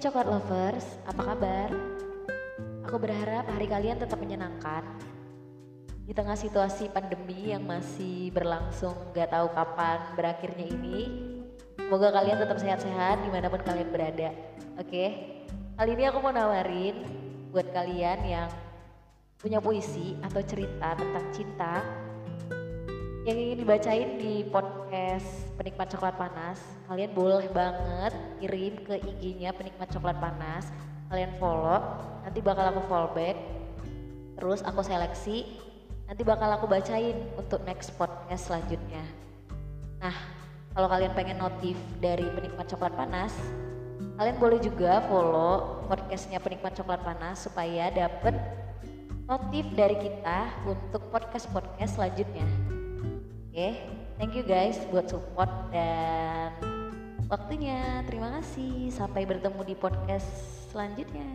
coklat lovers, apa kabar? Aku berharap hari kalian tetap menyenangkan di tengah situasi pandemi yang masih berlangsung gak tahu kapan berakhirnya ini. Semoga kalian tetap sehat-sehat di mana pun kalian berada. Oke, kali ini aku mau nawarin buat kalian yang punya puisi atau cerita tentang cinta yang ingin dibacain di podcast penikmat coklat panas kalian boleh banget kirim ke IG-nya penikmat coklat panas. Kalian follow nanti bakal aku follow back terus aku seleksi nanti bakal aku bacain untuk next podcast selanjutnya. Nah kalau kalian pengen notif dari penikmat coklat panas kalian boleh juga follow podcastnya penikmat coklat panas supaya dapet notif dari kita untuk podcast-podcast selanjutnya okay, thank you guys buat support dan waktunya. Terima kasih. Sampai bertemu di podcast selanjutnya.